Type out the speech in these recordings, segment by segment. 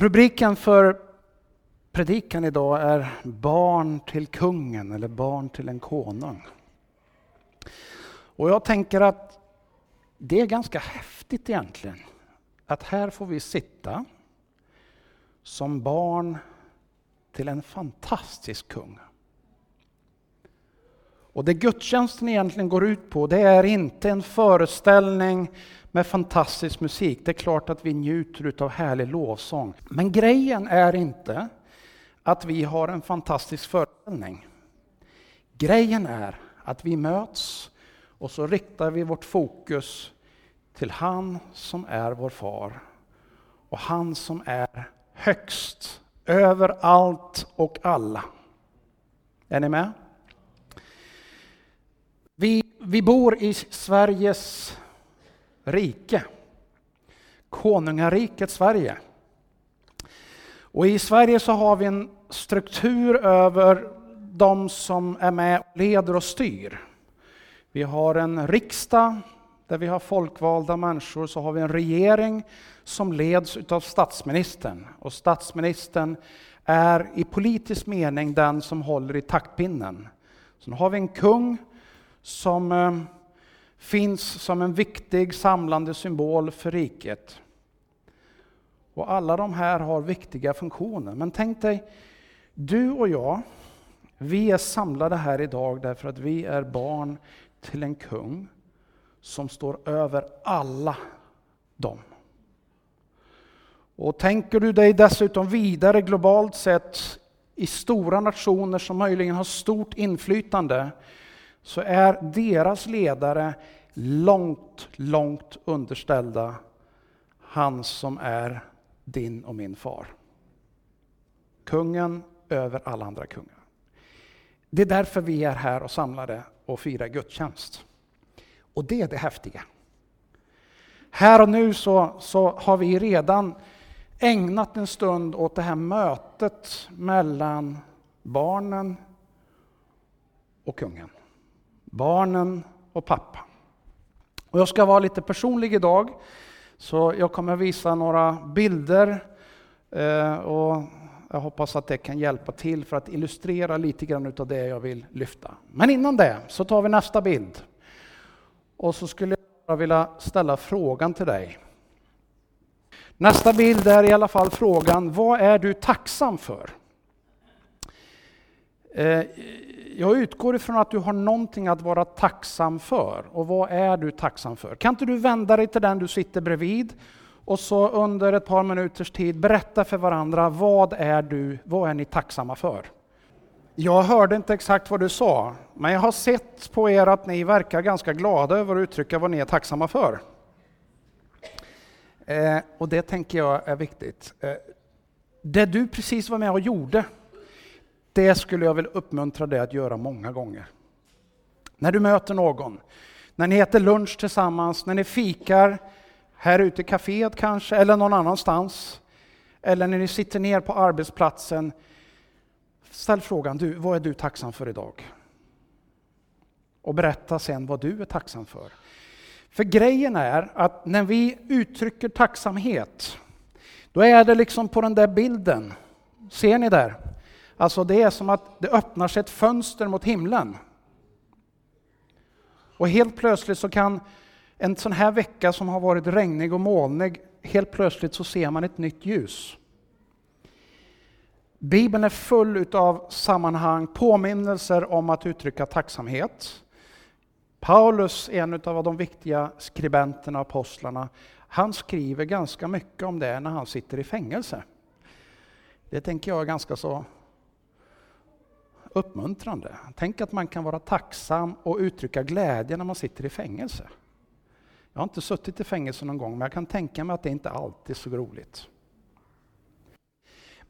Rubriken för predikan idag är Barn till kungen eller Barn till en konung. Och jag tänker att det är ganska häftigt egentligen. Att här får vi sitta som barn till en fantastisk kung. Och det gudstjänsten egentligen går ut på, det är inte en föreställning med fantastisk musik. Det är klart att vi njuter av härlig lovsång. Men grejen är inte att vi har en fantastisk föreställning. Grejen är att vi möts och så riktar vi vårt fokus till han som är vår far och han som är högst över allt och alla. Är ni med? Vi, vi bor i Sveriges rike. Konungariket Sverige. Och i Sverige så har vi en struktur över de som är med och leder och styr. Vi har en riksdag där vi har folkvalda människor, så har vi en regering som leds av statsministern. Och statsministern är i politisk mening den som håller i taktpinnen. Sen har vi en kung som eh, finns som en viktig samlande symbol för riket. Och alla de här har viktiga funktioner. Men tänk dig, du och jag, vi är samlade här idag därför att vi är barn till en kung som står över alla dem. Och tänker du dig dessutom vidare globalt sett i stora nationer som möjligen har stort inflytande så är deras ledare långt, långt underställda han som är din och min far. Kungen över alla andra kungar. Det är därför vi är här och samlade och firar gudstjänst. Och det är det häftiga. Här och nu så, så har vi redan ägnat en stund åt det här mötet mellan barnen och kungen. Barnen och pappa. Och jag ska vara lite personlig idag, så jag kommer visa några bilder eh, och jag hoppas att det kan hjälpa till för att illustrera lite grann av det jag vill lyfta. Men innan det så tar vi nästa bild. Och så skulle jag vilja ställa frågan till dig. Nästa bild är i alla fall frågan, vad är du tacksam för? Eh, jag utgår ifrån att du har någonting att vara tacksam för. Och vad är du tacksam för? Kan inte du vända dig till den du sitter bredvid och så under ett par minuters tid berätta för varandra, vad är, du, vad är ni tacksamma för? Jag hörde inte exakt vad du sa, men jag har sett på er att ni verkar ganska glada över att uttrycka vad ni är tacksamma för. Eh, och det tänker jag är viktigt. Eh, det du precis var med och gjorde, det skulle jag vilja uppmuntra dig att göra många gånger. När du möter någon, när ni äter lunch tillsammans, när ni fikar, här ute i kaféet kanske, eller någon annanstans. Eller när ni sitter ner på arbetsplatsen. Ställ frågan, du, vad är du tacksam för idag? Och berätta sen vad du är tacksam för. För grejen är att när vi uttrycker tacksamhet, då är det liksom på den där bilden. Ser ni där? Alltså det är som att det öppnar sig ett fönster mot himlen. Och helt plötsligt så kan en sån här vecka som har varit regnig och molnig, helt plötsligt så ser man ett nytt ljus. Bibeln är full av sammanhang, påminnelser om att uttrycka tacksamhet. Paulus, en av de viktiga skribenterna och apostlarna, han skriver ganska mycket om det när han sitter i fängelse. Det tänker jag är ganska så uppmuntrande. Tänk att man kan vara tacksam och uttrycka glädje när man sitter i fängelse. Jag har inte suttit i fängelse någon gång, men jag kan tänka mig att det inte alltid är så roligt.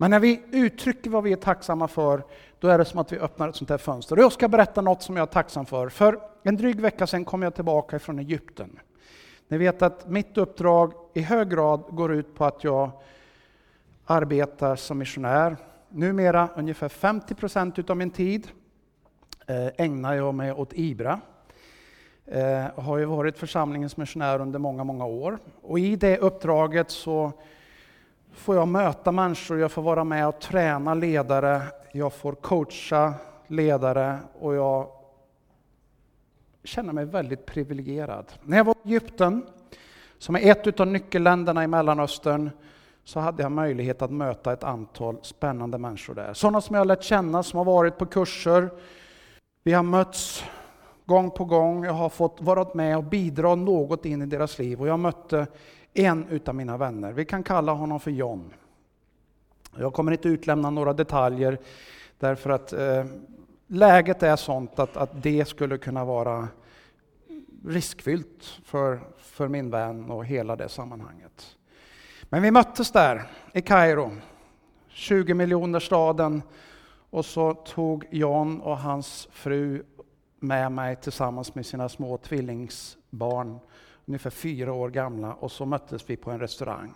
Men när vi uttrycker vad vi är tacksamma för, då är det som att vi öppnar ett sånt här fönster. Och jag ska berätta något som jag är tacksam för. För en dryg vecka sedan kom jag tillbaka från Egypten. Ni vet att mitt uppdrag i hög grad går ut på att jag arbetar som missionär. Numera ungefär 50 procent av min tid eh, ägnar jag mig åt IBRA, Jag har ju varit församlingens missionär under många, många år. Och i det uppdraget så får jag möta människor, jag får vara med och träna ledare, jag får coacha ledare och jag känner mig väldigt privilegierad. När jag var i Egypten, som är ett av nyckelländerna i Mellanöstern, så hade jag möjlighet att möta ett antal spännande människor där. Sådana som jag har lärt känna, som har varit på kurser. Vi har mötts gång på gång. Jag har fått vara med och bidra något in i deras liv. Och jag mötte en utav mina vänner. Vi kan kalla honom för John. Jag kommer inte utlämna några detaljer därför att eh, läget är sånt att, att det skulle kunna vara riskfyllt för, för min vän och hela det sammanhanget. Men vi möttes där i Kairo, 20 miljoner staden och så tog John och hans fru med mig tillsammans med sina små tvillingsbarn, ungefär fyra år gamla, och så möttes vi på en restaurang.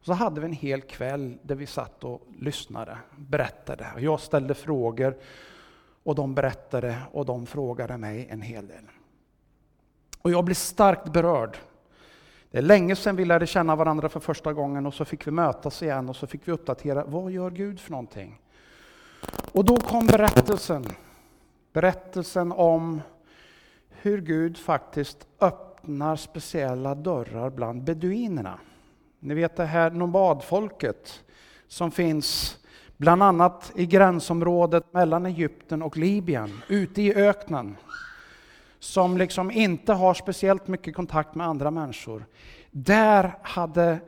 Så hade vi en hel kväll där vi satt och lyssnade, berättade. Jag ställde frågor och de berättade och de frågade mig en hel del. Och jag blev starkt berörd. Det är länge sedan vi lärde känna varandra för första gången och så fick vi mötas igen och så fick vi uppdatera, vad gör Gud för någonting? Och då kom berättelsen. Berättelsen om hur Gud faktiskt öppnar speciella dörrar bland beduinerna. Ni vet det här nomadfolket som finns bland annat i gränsområdet mellan Egypten och Libyen, ute i öknen. Som liksom inte har speciellt mycket kontakt med andra människor. Där hade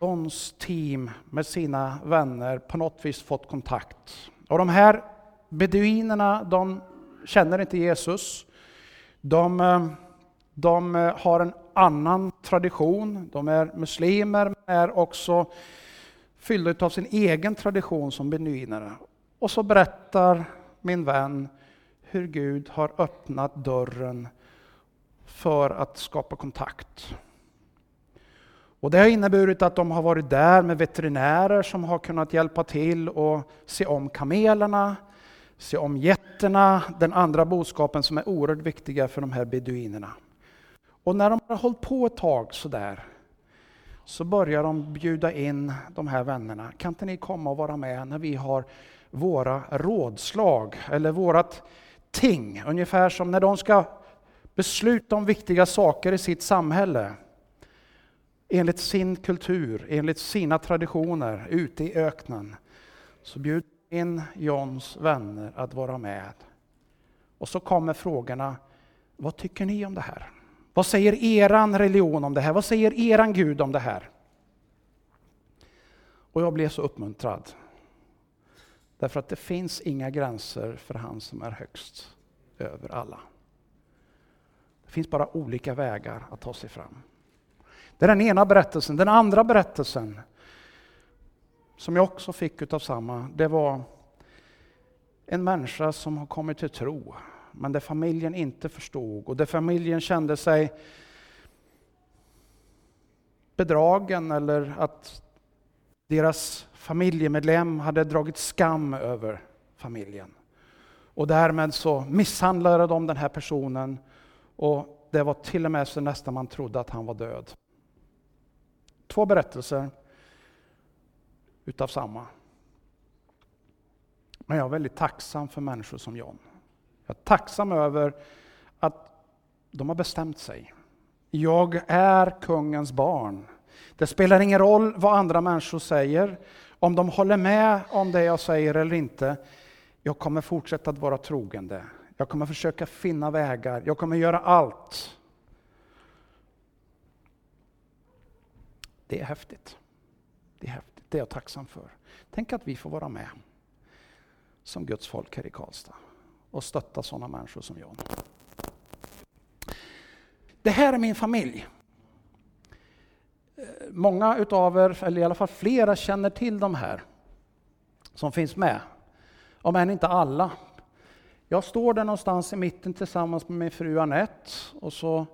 Johns team med sina vänner på något vis fått kontakt. Och de här beduinerna, de känner inte Jesus. De, eh, de eh, har en annan tradition. De är muslimer, men är också fyllda av sin egen tradition som beduiner. Och så berättar min vän hur Gud har öppnat dörren för att skapa kontakt. Och det har inneburit att de har varit där med veterinärer som har kunnat hjälpa till och se om kamelerna, se om getterna, den andra boskapen som är oerhört viktiga för de här beduinerna. Och när de har hållit på ett tag sådär, så börjar de bjuda in de här vännerna. Kan inte ni komma och vara med när vi har våra rådslag, eller vårat ting, ungefär som när de ska besluta om viktiga saker i sitt samhälle enligt sin kultur, enligt sina traditioner ute i öknen. Så bjuder in Johns vänner att vara med. Och så kommer frågorna, vad tycker ni om det här? Vad säger eran religion om det här? Vad säger eran Gud om det här? Och jag blev så uppmuntrad. Därför att det finns inga gränser för han som är högst över alla. Det finns bara olika vägar att ta sig fram. Det är den ena berättelsen. Den andra berättelsen, som jag också fick utav samma, det var en människa som har kommit till tro, men där familjen inte förstod och där familjen kände sig bedragen eller att deras familjemedlem hade dragit skam över familjen. Och därmed så misshandlade de den här personen och det var till och med så nästan man trodde att han var död. Två berättelser utav samma. Men jag är väldigt tacksam för människor som John. Jag är tacksam över att de har bestämt sig. Jag är kungens barn. Det spelar ingen roll vad andra människor säger, om de håller med om det jag säger eller inte. Jag kommer fortsätta att vara trogen det. Jag kommer försöka finna vägar. Jag kommer göra allt. Det är häftigt. Det är häftigt. Det är jag tacksam för. Tänk att vi får vara med som Guds folk här i Karlstad och stötta sådana människor som jag. Det här är min familj. Många utav er, eller i alla fall flera, känner till de här som finns med. Om än inte alla. Jag står där någonstans i mitten tillsammans med min fru Annette och så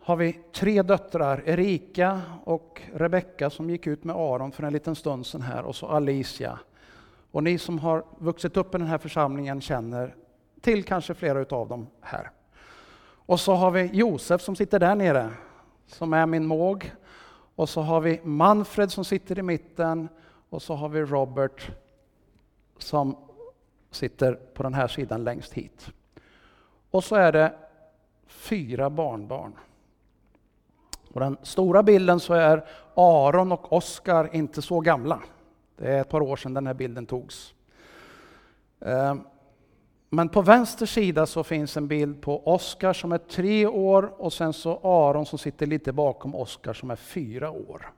har vi tre döttrar, Erika och Rebecka som gick ut med Aron för en liten stund sedan här och så Alicia. Och ni som har vuxit upp i den här församlingen känner till kanske flera utav dem här. Och så har vi Josef som sitter där nere, som är min måg. Och så har vi Manfred som sitter i mitten och så har vi Robert som sitter på den här sidan längst hit. Och så är det fyra barnbarn. På den stora bilden så är Aron och Oskar inte så gamla. Det är ett par år sedan den här bilden togs. Ehm, men på vänster sida så finns en bild på Oskar som är tre år och sen så Aron som sitter lite bakom Oskar som är fyra år.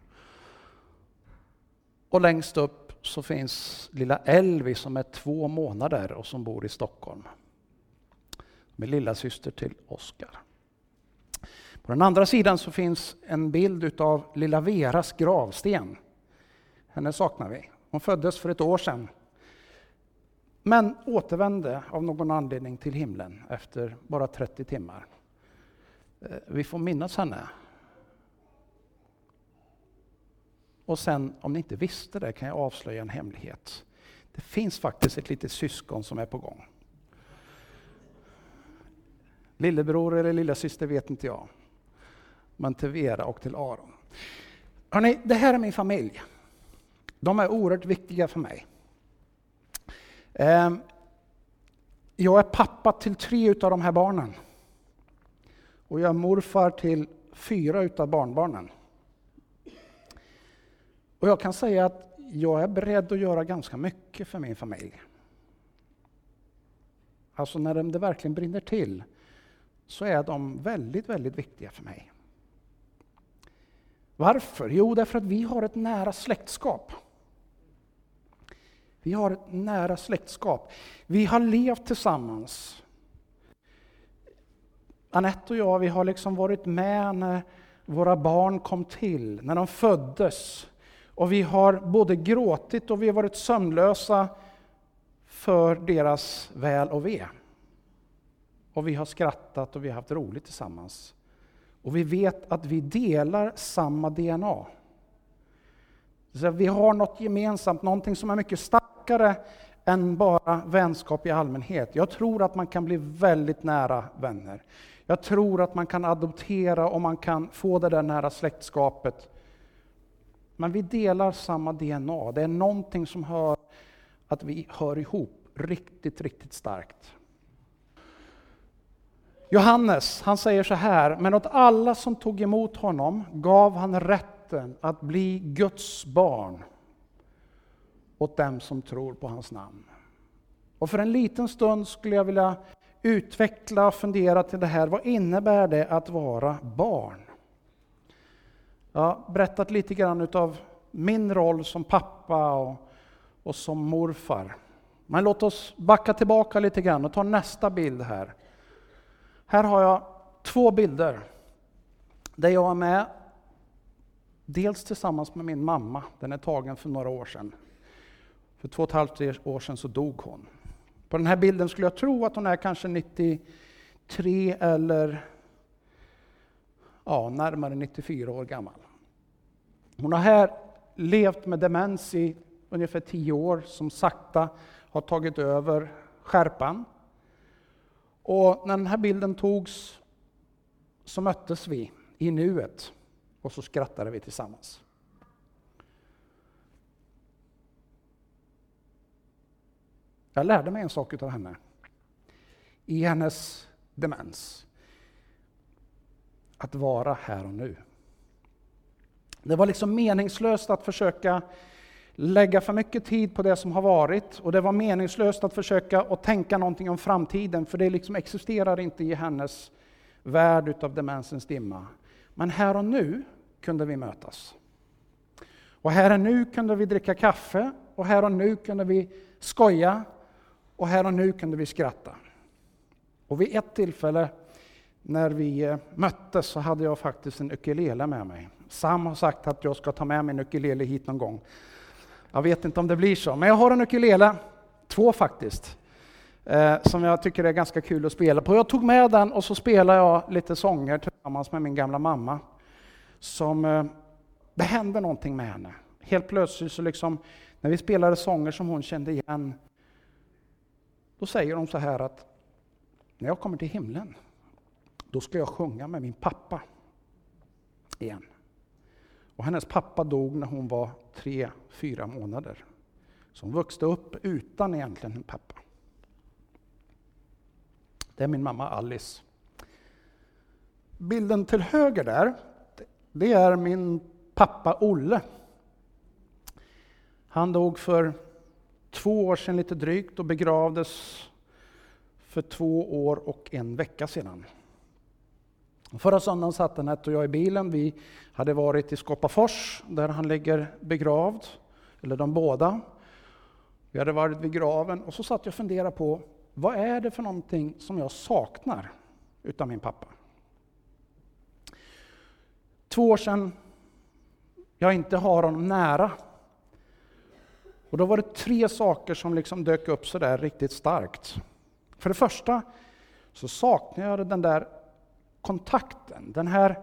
Och längst upp så finns lilla Elvi som är två månader och som bor i Stockholm. Med lilla syster till Oskar. På den andra sidan så finns en bild av lilla Veras gravsten. Henne saknar vi. Hon föddes för ett år sedan. Men återvände av någon anledning till himlen efter bara 30 timmar. Eh, vi får minnas henne. Och sen, om ni inte visste det, kan jag avslöja en hemlighet. Det finns faktiskt ett litet syskon som är på gång. Lillebror eller lilla syster vet inte jag. Men till Vera och till Aron. Hörrni, det här är min familj. De är oerhört viktiga för mig. Ehm, jag är pappa till tre av de här barnen. Och jag är morfar till fyra av barnbarnen. Och jag kan säga att jag är beredd att göra ganska mycket för min familj. Alltså när det verkligen brinner till så är de väldigt, väldigt viktiga för mig. Varför? Jo, därför att vi har ett nära släktskap. Vi har ett nära släktskap. Vi har levt tillsammans. Anette och jag vi har liksom varit med när våra barn kom till, när de föddes. Och vi har både gråtit och vi har varit sömnlösa för deras väl och ve. Och vi har skrattat och vi har haft roligt tillsammans. Och vi vet att vi delar samma DNA. Så vi har något gemensamt, någonting som är mycket starkt starkare än bara vänskap i allmänhet. Jag tror att man kan bli väldigt nära vänner. Jag tror att man kan adoptera och man kan få det där nära släktskapet men vi delar samma DNA. Det är någonting som hör att vi hör ihop riktigt, riktigt starkt. Johannes, han säger så här, men åt alla som tog emot honom gav han rätten att bli Guds barn åt dem som tror på hans namn. Och för en liten stund skulle jag vilja utveckla och fundera till det här, vad innebär det att vara barn? Jag har berättat lite grann av min roll som pappa och, och som morfar. Men låt oss backa tillbaka lite grann och ta nästa bild här. Här har jag två bilder där jag är med, dels tillsammans med min mamma, den är tagen för några år sedan. För två och ett halvt år sedan så dog hon. På den här bilden skulle jag tro att hon är kanske 93 eller ja, närmare 94 år gammal. Hon har här levt med demens i ungefär 10 år, som sakta har tagit över skärpan. Och när den här bilden togs så möttes vi i nuet och så skrattade vi tillsammans. Jag lärde mig en sak av henne i hennes demens. Att vara här och nu. Det var liksom meningslöst att försöka lägga för mycket tid på det som har varit och det var meningslöst att försöka att tänka någonting om framtiden för det liksom existerar inte i hennes värld utav demensens dimma. Men här och nu kunde vi mötas. Och här och nu kunde vi dricka kaffe och här och nu kunde vi skoja och här och nu kunde vi skratta. Och vid ett tillfälle när vi eh, möttes så hade jag faktiskt en ukulele med mig. Sam har sagt att jag ska ta med min ukulele hit någon gång. Jag vet inte om det blir så, men jag har en ukulele, två faktiskt, eh, som jag tycker är ganska kul att spela på. Jag tog med den och så spelade jag lite sånger tillsammans med min gamla mamma. Som, eh, det hände någonting med henne. Helt plötsligt så liksom, när vi spelade sånger som hon kände igen, då säger hon så här att när jag kommer till himlen, då ska jag sjunga med min pappa igen. Och hennes pappa dog när hon var tre, fyra månader. Så hon växte upp utan egentligen en pappa. Det är min mamma Alice. Bilden till höger där, det är min pappa Olle. Han dog för två år sedan lite drygt och begravdes för två år och en vecka sedan. Förra söndagen satt Anette och jag i bilen. Vi hade varit i Skopafors, där han ligger begravd, eller de båda. Vi hade varit vid graven och så satt jag och funderade på vad är det för någonting som jag saknar utav min pappa? Två år sedan jag inte har honom nära. Och då var det tre saker som liksom dök upp så där riktigt starkt. För det första så saknade jag den där kontakten, den här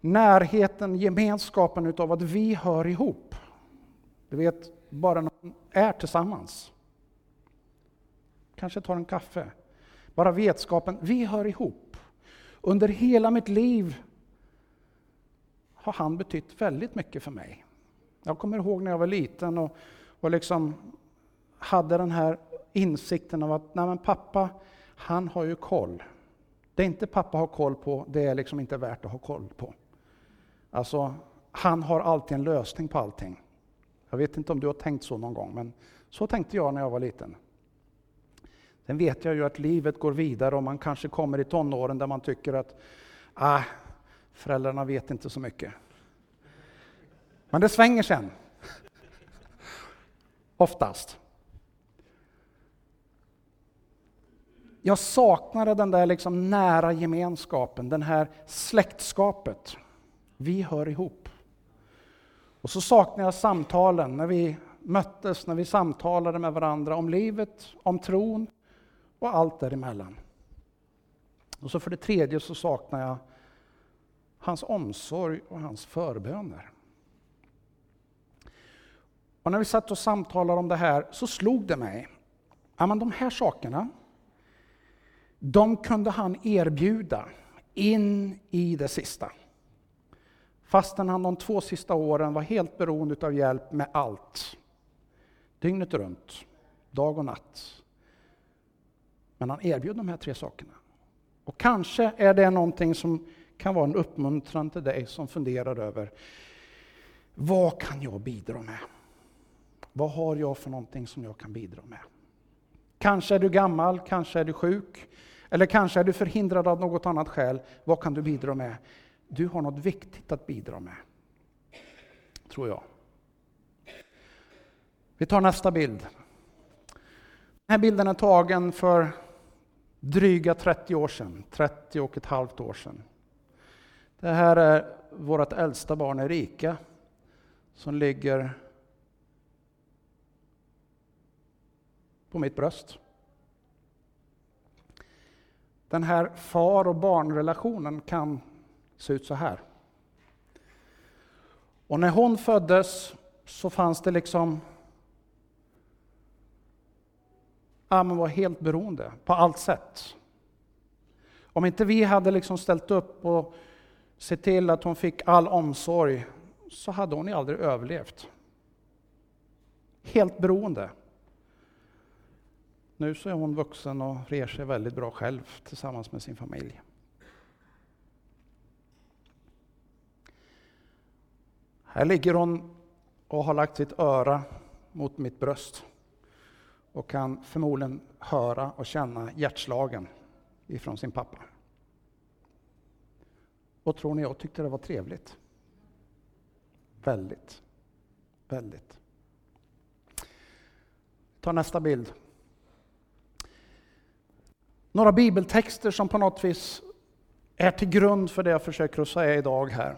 närheten, gemenskapen utav att vi hör ihop. Du vet, bara när man är tillsammans. Kanske tar en kaffe. Bara vetskapen, vi hör ihop. Under hela mitt liv har han betytt väldigt mycket för mig. Jag kommer ihåg när jag var liten och, och liksom hade den här insikten av att nej men pappa, han har ju koll. Det inte pappa har koll på, det är liksom inte värt att ha koll på. Alltså, han har alltid en lösning på allting. Jag vet inte om du har tänkt så någon gång, men så tänkte jag när jag var liten. Sen vet jag ju att livet går vidare och man kanske kommer i tonåren där man tycker att ah, föräldrarna vet inte så mycket. Men det svänger sen. Oftast. Jag saknade den där liksom nära gemenskapen, den här släktskapet. Vi hör ihop. Och så saknade jag samtalen när vi möttes, när vi samtalade med varandra om livet, om tron och allt däremellan. Och så för det tredje så saknar jag hans omsorg och hans förböner. Och när vi satt och samtalade om det här så slog det mig, ja men de här sakerna, de kunde han erbjuda in i det sista. Fastän han de två sista åren var helt beroende av hjälp med allt. Dygnet runt, dag och natt. Men han erbjöd de här tre sakerna. Och kanske är det någonting som kan vara en uppmuntran till dig som funderar över vad kan jag bidra med? Vad har jag för någonting som jag kan bidra med? Kanske är du gammal, kanske är du sjuk, eller kanske är du förhindrad av något annat skäl. Vad kan du bidra med? Du har något viktigt att bidra med. Tror jag. Vi tar nästa bild. Den här bilden är tagen för dryga 30 år sedan, 30 och ett halvt år sedan. Det här är vårt äldsta barn Erika som ligger på mitt bröst. Den här far och barnrelationen kan se ut så här. Och när hon föddes så fanns det liksom Ja, man var helt beroende på allt sätt. Om inte vi hade liksom ställt upp och sett till att hon fick all omsorg så hade hon aldrig överlevt. Helt beroende. Nu så är hon vuxen och reser sig väldigt bra själv tillsammans med sin familj. Här ligger hon och har lagt sitt öra mot mitt bröst och kan förmodligen höra och känna hjärtslagen ifrån sin pappa. Och tror ni jag tyckte det var trevligt? Väldigt. Väldigt. Ta nästa bild. Några bibeltexter som på något vis är till grund för det jag försöker att säga idag här.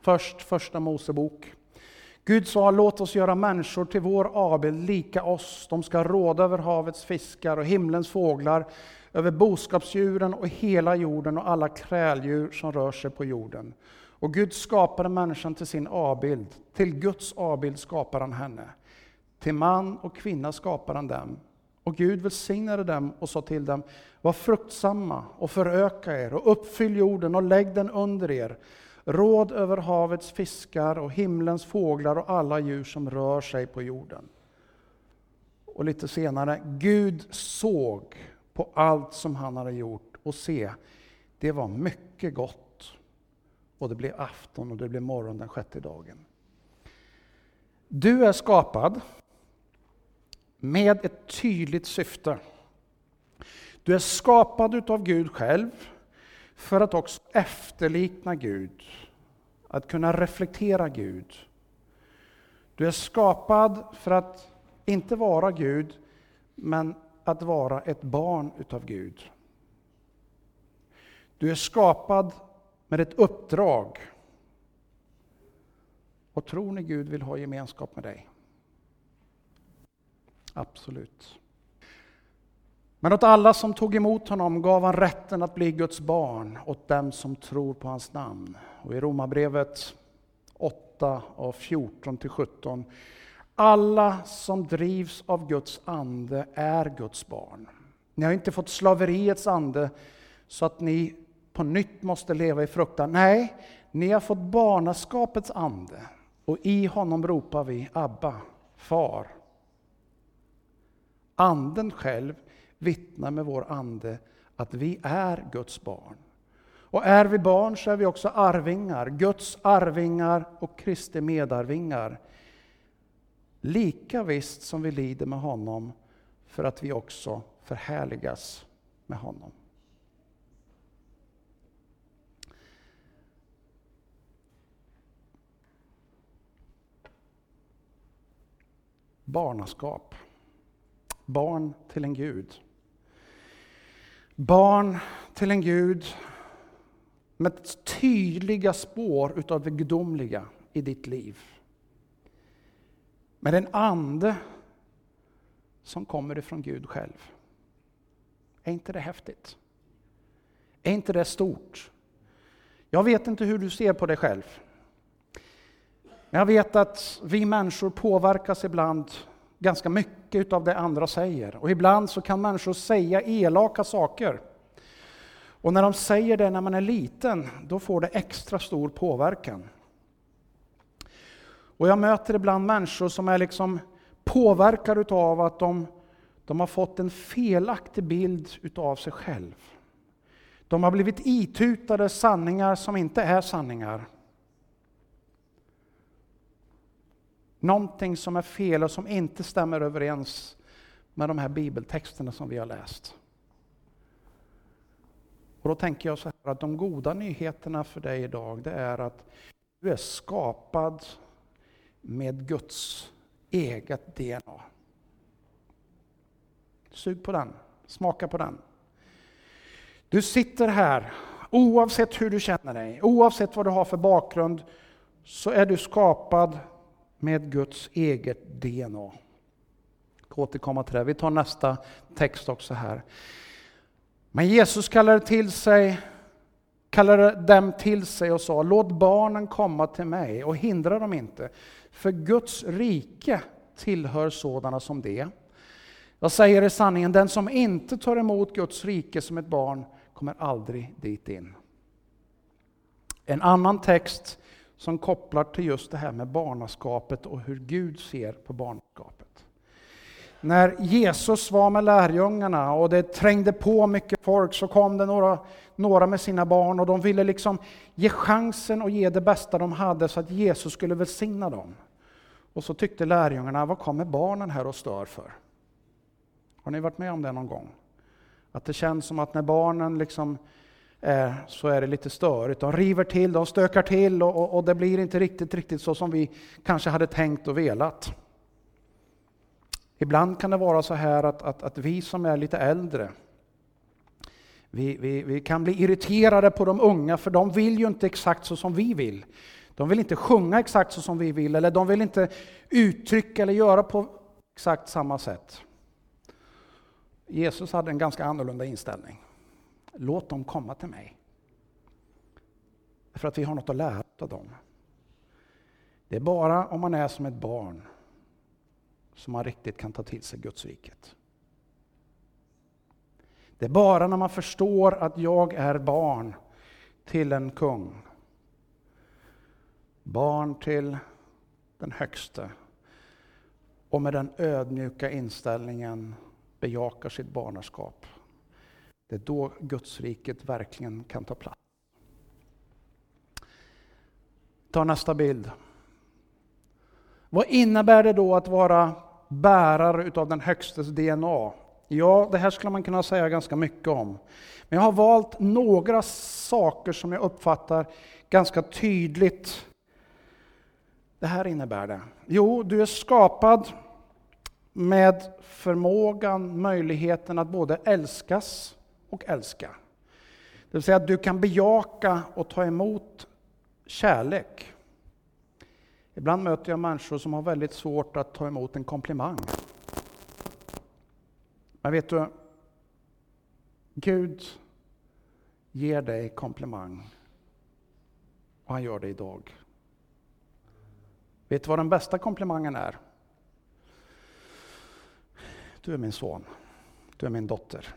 Först första Mosebok. Gud sa, låt oss göra människor till vår avbild, lika oss. De ska råda över havets fiskar och himlens fåglar, över boskapsdjuren och hela jorden och alla kräldjur som rör sig på jorden. Och Gud skapade människan till sin avbild. Till Guds avbild skapar han henne. Till man och kvinna skapar han dem. Och Gud välsignade dem och sa till dem, var fruktsamma och föröka er och uppfyll jorden och lägg den under er. råd över havets fiskar och himlens fåglar och alla djur som rör sig på jorden. Och lite senare, Gud såg på allt som han hade gjort och se, det var mycket gott. Och det blev afton och det blev morgon den sjätte dagen. Du är skapad med ett tydligt syfte. Du är skapad av Gud själv för att också efterlikna Gud, att kunna reflektera Gud. Du är skapad för att inte vara Gud, men att vara ett barn utav Gud. Du är skapad med ett uppdrag. Och tror ni Gud vill ha gemenskap med dig? Absolut. Men åt alla som tog emot honom gav han rätten att bli Guds barn, åt dem som tror på hans namn. Och i Romarbrevet 8 av 14-17. Alla som drivs av Guds ande är Guds barn. Ni har inte fått slaveriets ande så att ni på nytt måste leva i fruktan. Nej, ni har fått barnaskapets ande och i honom ropar vi Abba, far. Anden själv vittnar med vår ande att vi är Guds barn. Och är vi barn så är vi också arvingar, Guds arvingar och Kristi medarvingar. Lika visst som vi lider med honom för att vi också förhärligas med honom. Barnaskap. Barn till en Gud. Barn till en Gud med tydliga spår utav det gudomliga i ditt liv. Med en ande som kommer ifrån Gud själv. Är inte det häftigt? Är inte det stort? Jag vet inte hur du ser på dig själv. Men jag vet att vi människor påverkas ibland ganska mycket av det andra säger. Och ibland så kan människor säga elaka saker. Och när de säger det när man är liten, då får det extra stor påverkan. Och jag möter ibland människor som är liksom påverkade av att de, de har fått en felaktig bild utav sig själv. De har blivit itutade sanningar som inte är sanningar. Någonting som är fel och som inte stämmer överens med de här bibeltexterna som vi har läst. Och då tänker jag så här att de goda nyheterna för dig idag, det är att du är skapad med Guds eget DNA. Sug på den, smaka på den. Du sitter här, oavsett hur du känner dig, oavsett vad du har för bakgrund, så är du skapad med Guds eget DNA. Jag ska återkomma till det. Vi tar nästa text också här. Men Jesus kallade, till sig, kallade dem till sig och sa, låt barnen komma till mig och hindra dem inte, för Guds rike tillhör sådana som det. Jag säger i sanningen, den som inte tar emot Guds rike som ett barn kommer aldrig dit in. En annan text som kopplar till just det här med barnaskapet och hur Gud ser på barnaskapet. När Jesus var med lärjungarna och det trängde på mycket folk så kom det några, några med sina barn och de ville liksom ge chansen och ge det bästa de hade så att Jesus skulle välsigna dem. Och så tyckte lärjungarna, vad kommer barnen här och stör för? Har ni varit med om det någon gång? Att det känns som att när barnen liksom Eh, så är det lite störigt. De river till, de stökar till och, och, och, det blir inte riktigt, riktigt så som vi kanske hade tänkt och velat. Ibland kan det vara så här att, att, att vi som är lite äldre, vi, vi, vi, kan bli irriterade på de unga för de vill ju inte exakt så som vi vill. De vill inte sjunga exakt så som vi vill eller de vill inte uttrycka eller göra på exakt samma sätt. Jesus hade en ganska annorlunda inställning. Låt dem komma till mig. För att vi har något att lära av dem. Det är bara om man är som ett barn som man riktigt kan ta till sig Guds riket. Det är bara när man förstår att jag är barn till en kung barn till den högste och med den ödmjuka inställningen bejakar sitt barnaskap. Det är då Gudsriket verkligen kan ta plats. Ta nästa bild. Vad innebär det då att vara bärare utav den högstes DNA? Ja, det här skulle man kunna säga ganska mycket om. Men jag har valt några saker som jag uppfattar ganska tydligt. Det här innebär det. Jo, du är skapad med förmågan, möjligheten att både älskas och älska. Det vill säga att du kan bejaka och ta emot kärlek. Ibland möter jag människor som har väldigt svårt att ta emot en komplimang. Men vet du, Gud ger dig komplimang. Och han gör det idag. Vet du vad den bästa komplimangen är? Du är min son. Du är min dotter.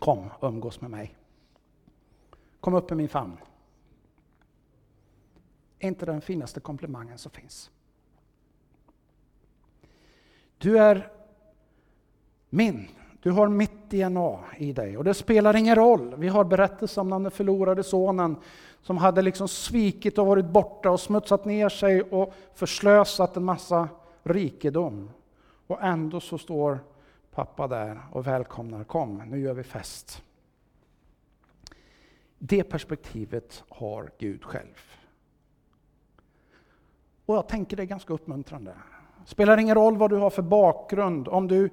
Kom, och umgås med mig. Kom upp i min famn. Är inte den finaste komplimangen som finns? Du är min. Du har mitt DNA i dig och det spelar ingen roll. Vi har berättelser om den förlorade sonen som hade liksom svikit och varit borta och smutsat ner sig och förslösat en massa rikedom. Och ändå så står pappa där och välkomnar, kom nu gör vi fest. Det perspektivet har Gud själv. Och jag tänker det är ganska uppmuntrande. Spelar ingen roll vad du har för bakgrund, om du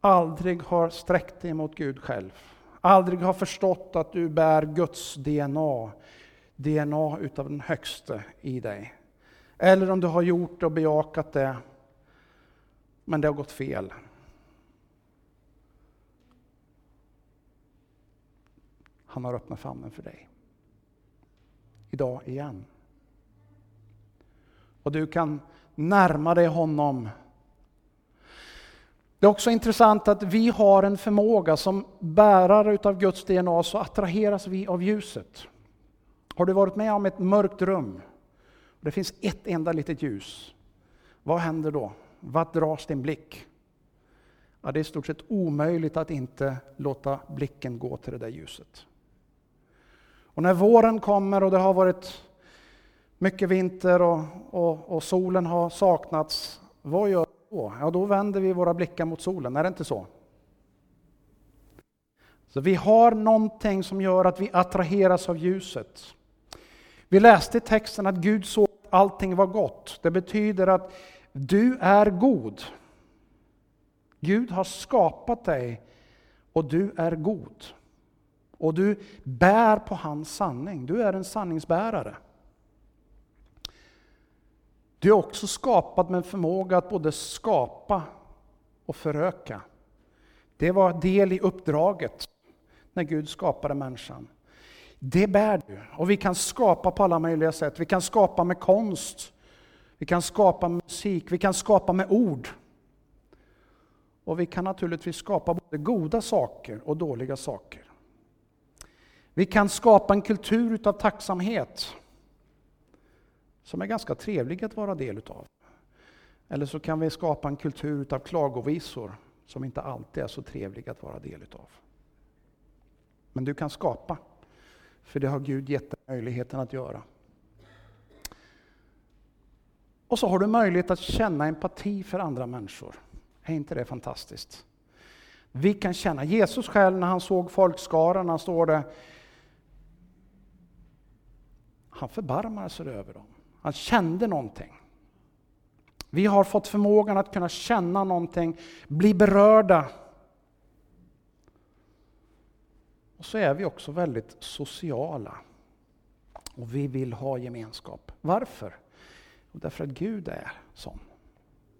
aldrig har sträckt dig mot Gud själv, aldrig har förstått att du bär Guds DNA, DNA utav den högste i dig. Eller om du har gjort det och bejakat det, men det har gått fel. Han har öppnat famnen för dig. Idag igen. Och du kan närma dig honom. Det är också intressant att vi har en förmåga som bärare utav Guds DNA så attraheras vi av ljuset. Har du varit med om ett mörkt rum? Det finns ett enda litet ljus. Vad händer då? Vart dras din blick? Ja, det är i stort sett omöjligt att inte låta blicken gå till det där ljuset. Och när våren kommer och det har varit mycket vinter och, och, och solen har saknats, vad gör vi då? Ja, då vänder vi våra blickar mot solen, är det inte så? Så vi har någonting som gör att vi attraheras av ljuset. Vi läste i texten att Gud såg att allting var gott. Det betyder att du är god. Gud har skapat dig och du är god. Och du bär på hans sanning. Du är en sanningsbärare. Du är också skapad med en förmåga att både skapa och föröka. Det var del i uppdraget när Gud skapade människan. Det bär du. Och vi kan skapa på alla möjliga sätt. Vi kan skapa med konst, vi kan skapa musik, vi kan skapa med ord. Och vi kan naturligtvis skapa både goda saker och dåliga saker. Vi kan skapa en kultur utav tacksamhet som är ganska trevlig att vara del utav. Eller så kan vi skapa en kultur utav klagovisor som inte alltid är så trevlig att vara del utav. Men du kan skapa, för det har Gud gett dig möjligheten att göra. Och så har du möjlighet att känna empati för andra människor. Är inte det fantastiskt? Vi kan känna, Jesus själv när han såg folkskarorna står det, han förbarmade sig över dem. Han kände någonting. Vi har fått förmågan att kunna känna någonting, bli berörda. Och så är vi också väldigt sociala. Och vi vill ha gemenskap. Varför? Därför att Gud är sån.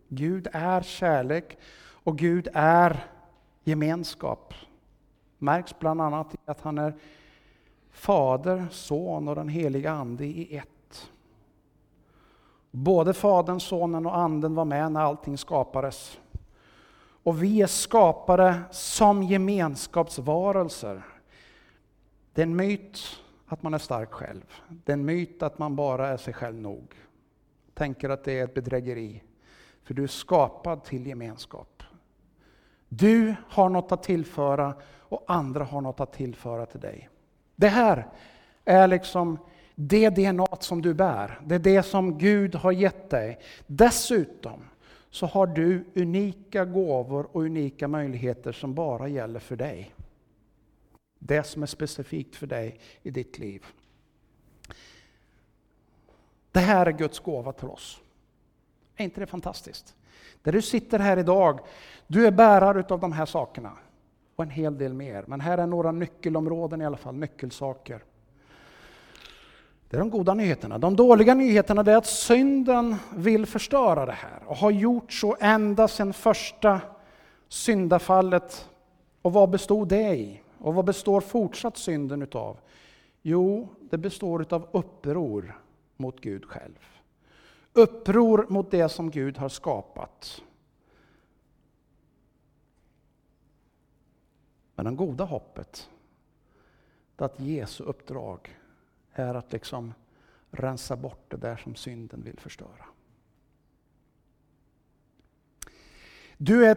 Gud är kärlek och Gud är gemenskap. Märks bland annat i att han är Fader, Son och den heliga Ande i ett. Både Fadern, Sonen och Anden var med när allting skapades. Och vi är skapade som gemenskapsvarelser. Det är en myt att man är stark själv. Det är en myt att man bara är sig själv nog. Tänker att det är ett bedrägeri. För du är skapad till gemenskap. Du har något att tillföra och andra har något att tillföra till dig. Det här är liksom det DNA som du bär. Det är det som Gud har gett dig. Dessutom så har du unika gåvor och unika möjligheter som bara gäller för dig. Det som är specifikt för dig i ditt liv. Det här är Guds gåva till oss. Är inte det fantastiskt? Där du sitter här idag, du är bärare av de här sakerna. Och en hel del mer. Men här är några nyckelområden i alla fall, nyckelsaker. Det är de goda nyheterna. De dåliga nyheterna är att synden vill förstöra det här och har gjort så ända sedan första syndafallet. Och vad bestod det i? Och vad består fortsatt synden utav? Jo, det består utav uppror mot Gud själv. Uppror mot det som Gud har skapat. Men det goda hoppet, är att Jesu uppdrag är att liksom rensa bort det där som synden vill förstöra. Du är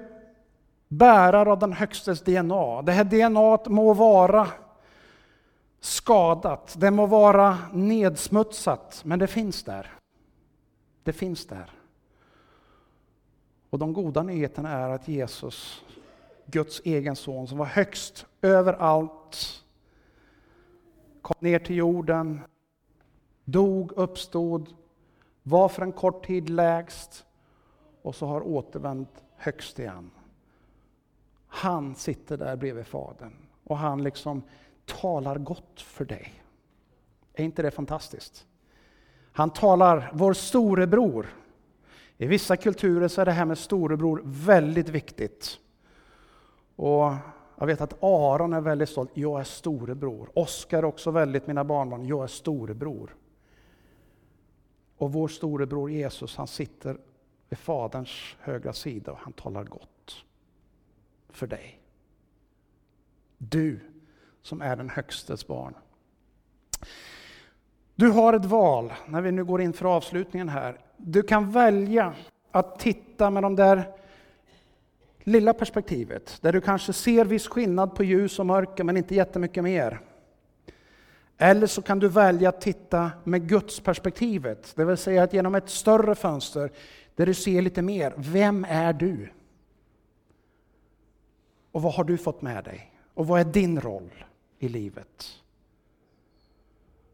bärare av den högstes DNA. Det här DNA må vara skadat, det må vara nedsmutsat, men det finns där. Det finns där. Och de goda nyheterna är att Jesus, Guds egen son, som var högst över allt, kom ner till jorden, dog, uppstod, var för en kort tid lägst och så har återvänt högst igen. Han sitter där bredvid Fadern och han liksom talar gott för dig. Är inte det fantastiskt? Han talar vår storebror. I vissa kulturer så är det här med storebror väldigt viktigt. Och jag vet att Aron är väldigt stolt. Jag är storebror. Oskar också väldigt, mina barnbarn, jag är storebror. Och vår storebror Jesus, han sitter vid Faderns högra sida och han talar gott för dig. Du som är den högstes barn. Du har ett val när vi nu går in för avslutningen här. Du kan välja att titta med de där lilla perspektivet, där du kanske ser viss skillnad på ljus och mörker, men inte jättemycket mer. Eller så kan du välja att titta med Guds perspektivet, det vill säga att genom ett större fönster, där du ser lite mer. Vem är du? Och vad har du fått med dig? Och vad är din roll i livet?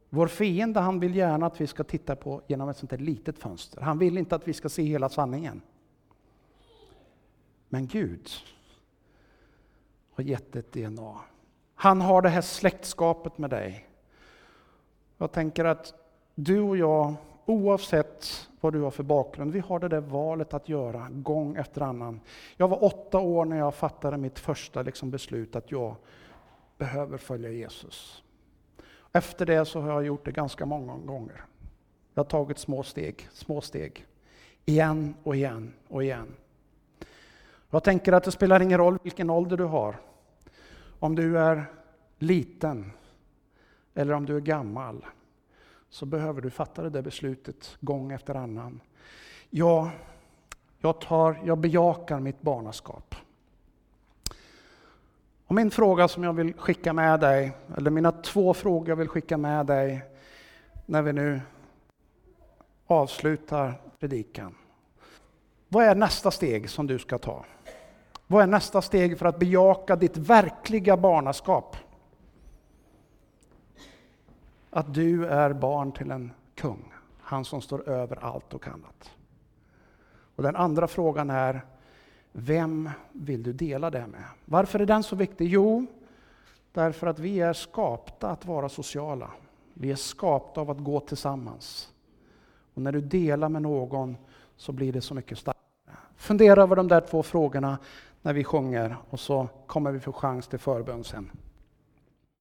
Vår fiende han vill gärna att vi ska titta på genom ett sånt här litet fönster. Han vill inte att vi ska se hela sanningen. Men Gud har gett ett DNA. Han har det här släktskapet med dig. Jag tänker att du och jag, oavsett vad du har för bakgrund, vi har det där valet att göra gång efter annan. Jag var åtta år när jag fattade mitt första liksom beslut att jag behöver följa Jesus. Efter det så har jag gjort det ganska många gånger. Jag har tagit små steg, små steg. Igen och igen och igen. Jag tänker att det spelar ingen roll vilken ålder du har. Om du är liten eller om du är gammal så behöver du fatta det där beslutet gång efter annan. Ja, jag, tar, jag bejakar mitt barnaskap. Och min fråga som jag vill skicka med dig, eller mina två frågor jag vill skicka med dig när vi nu avslutar predikan. Vad är nästa steg som du ska ta? Vad är nästa steg för att bejaka ditt verkliga barnaskap? Att du är barn till en kung, han som står över allt och annat. Och den andra frågan är, vem vill du dela det med? Varför är den så viktig? Jo, därför att vi är skapta att vara sociala. Vi är skapta av att gå tillsammans. Och när du delar med någon så blir det så mycket starkare. Fundera över de där två frågorna när vi sjunger och så kommer vi få chans till förbön sen.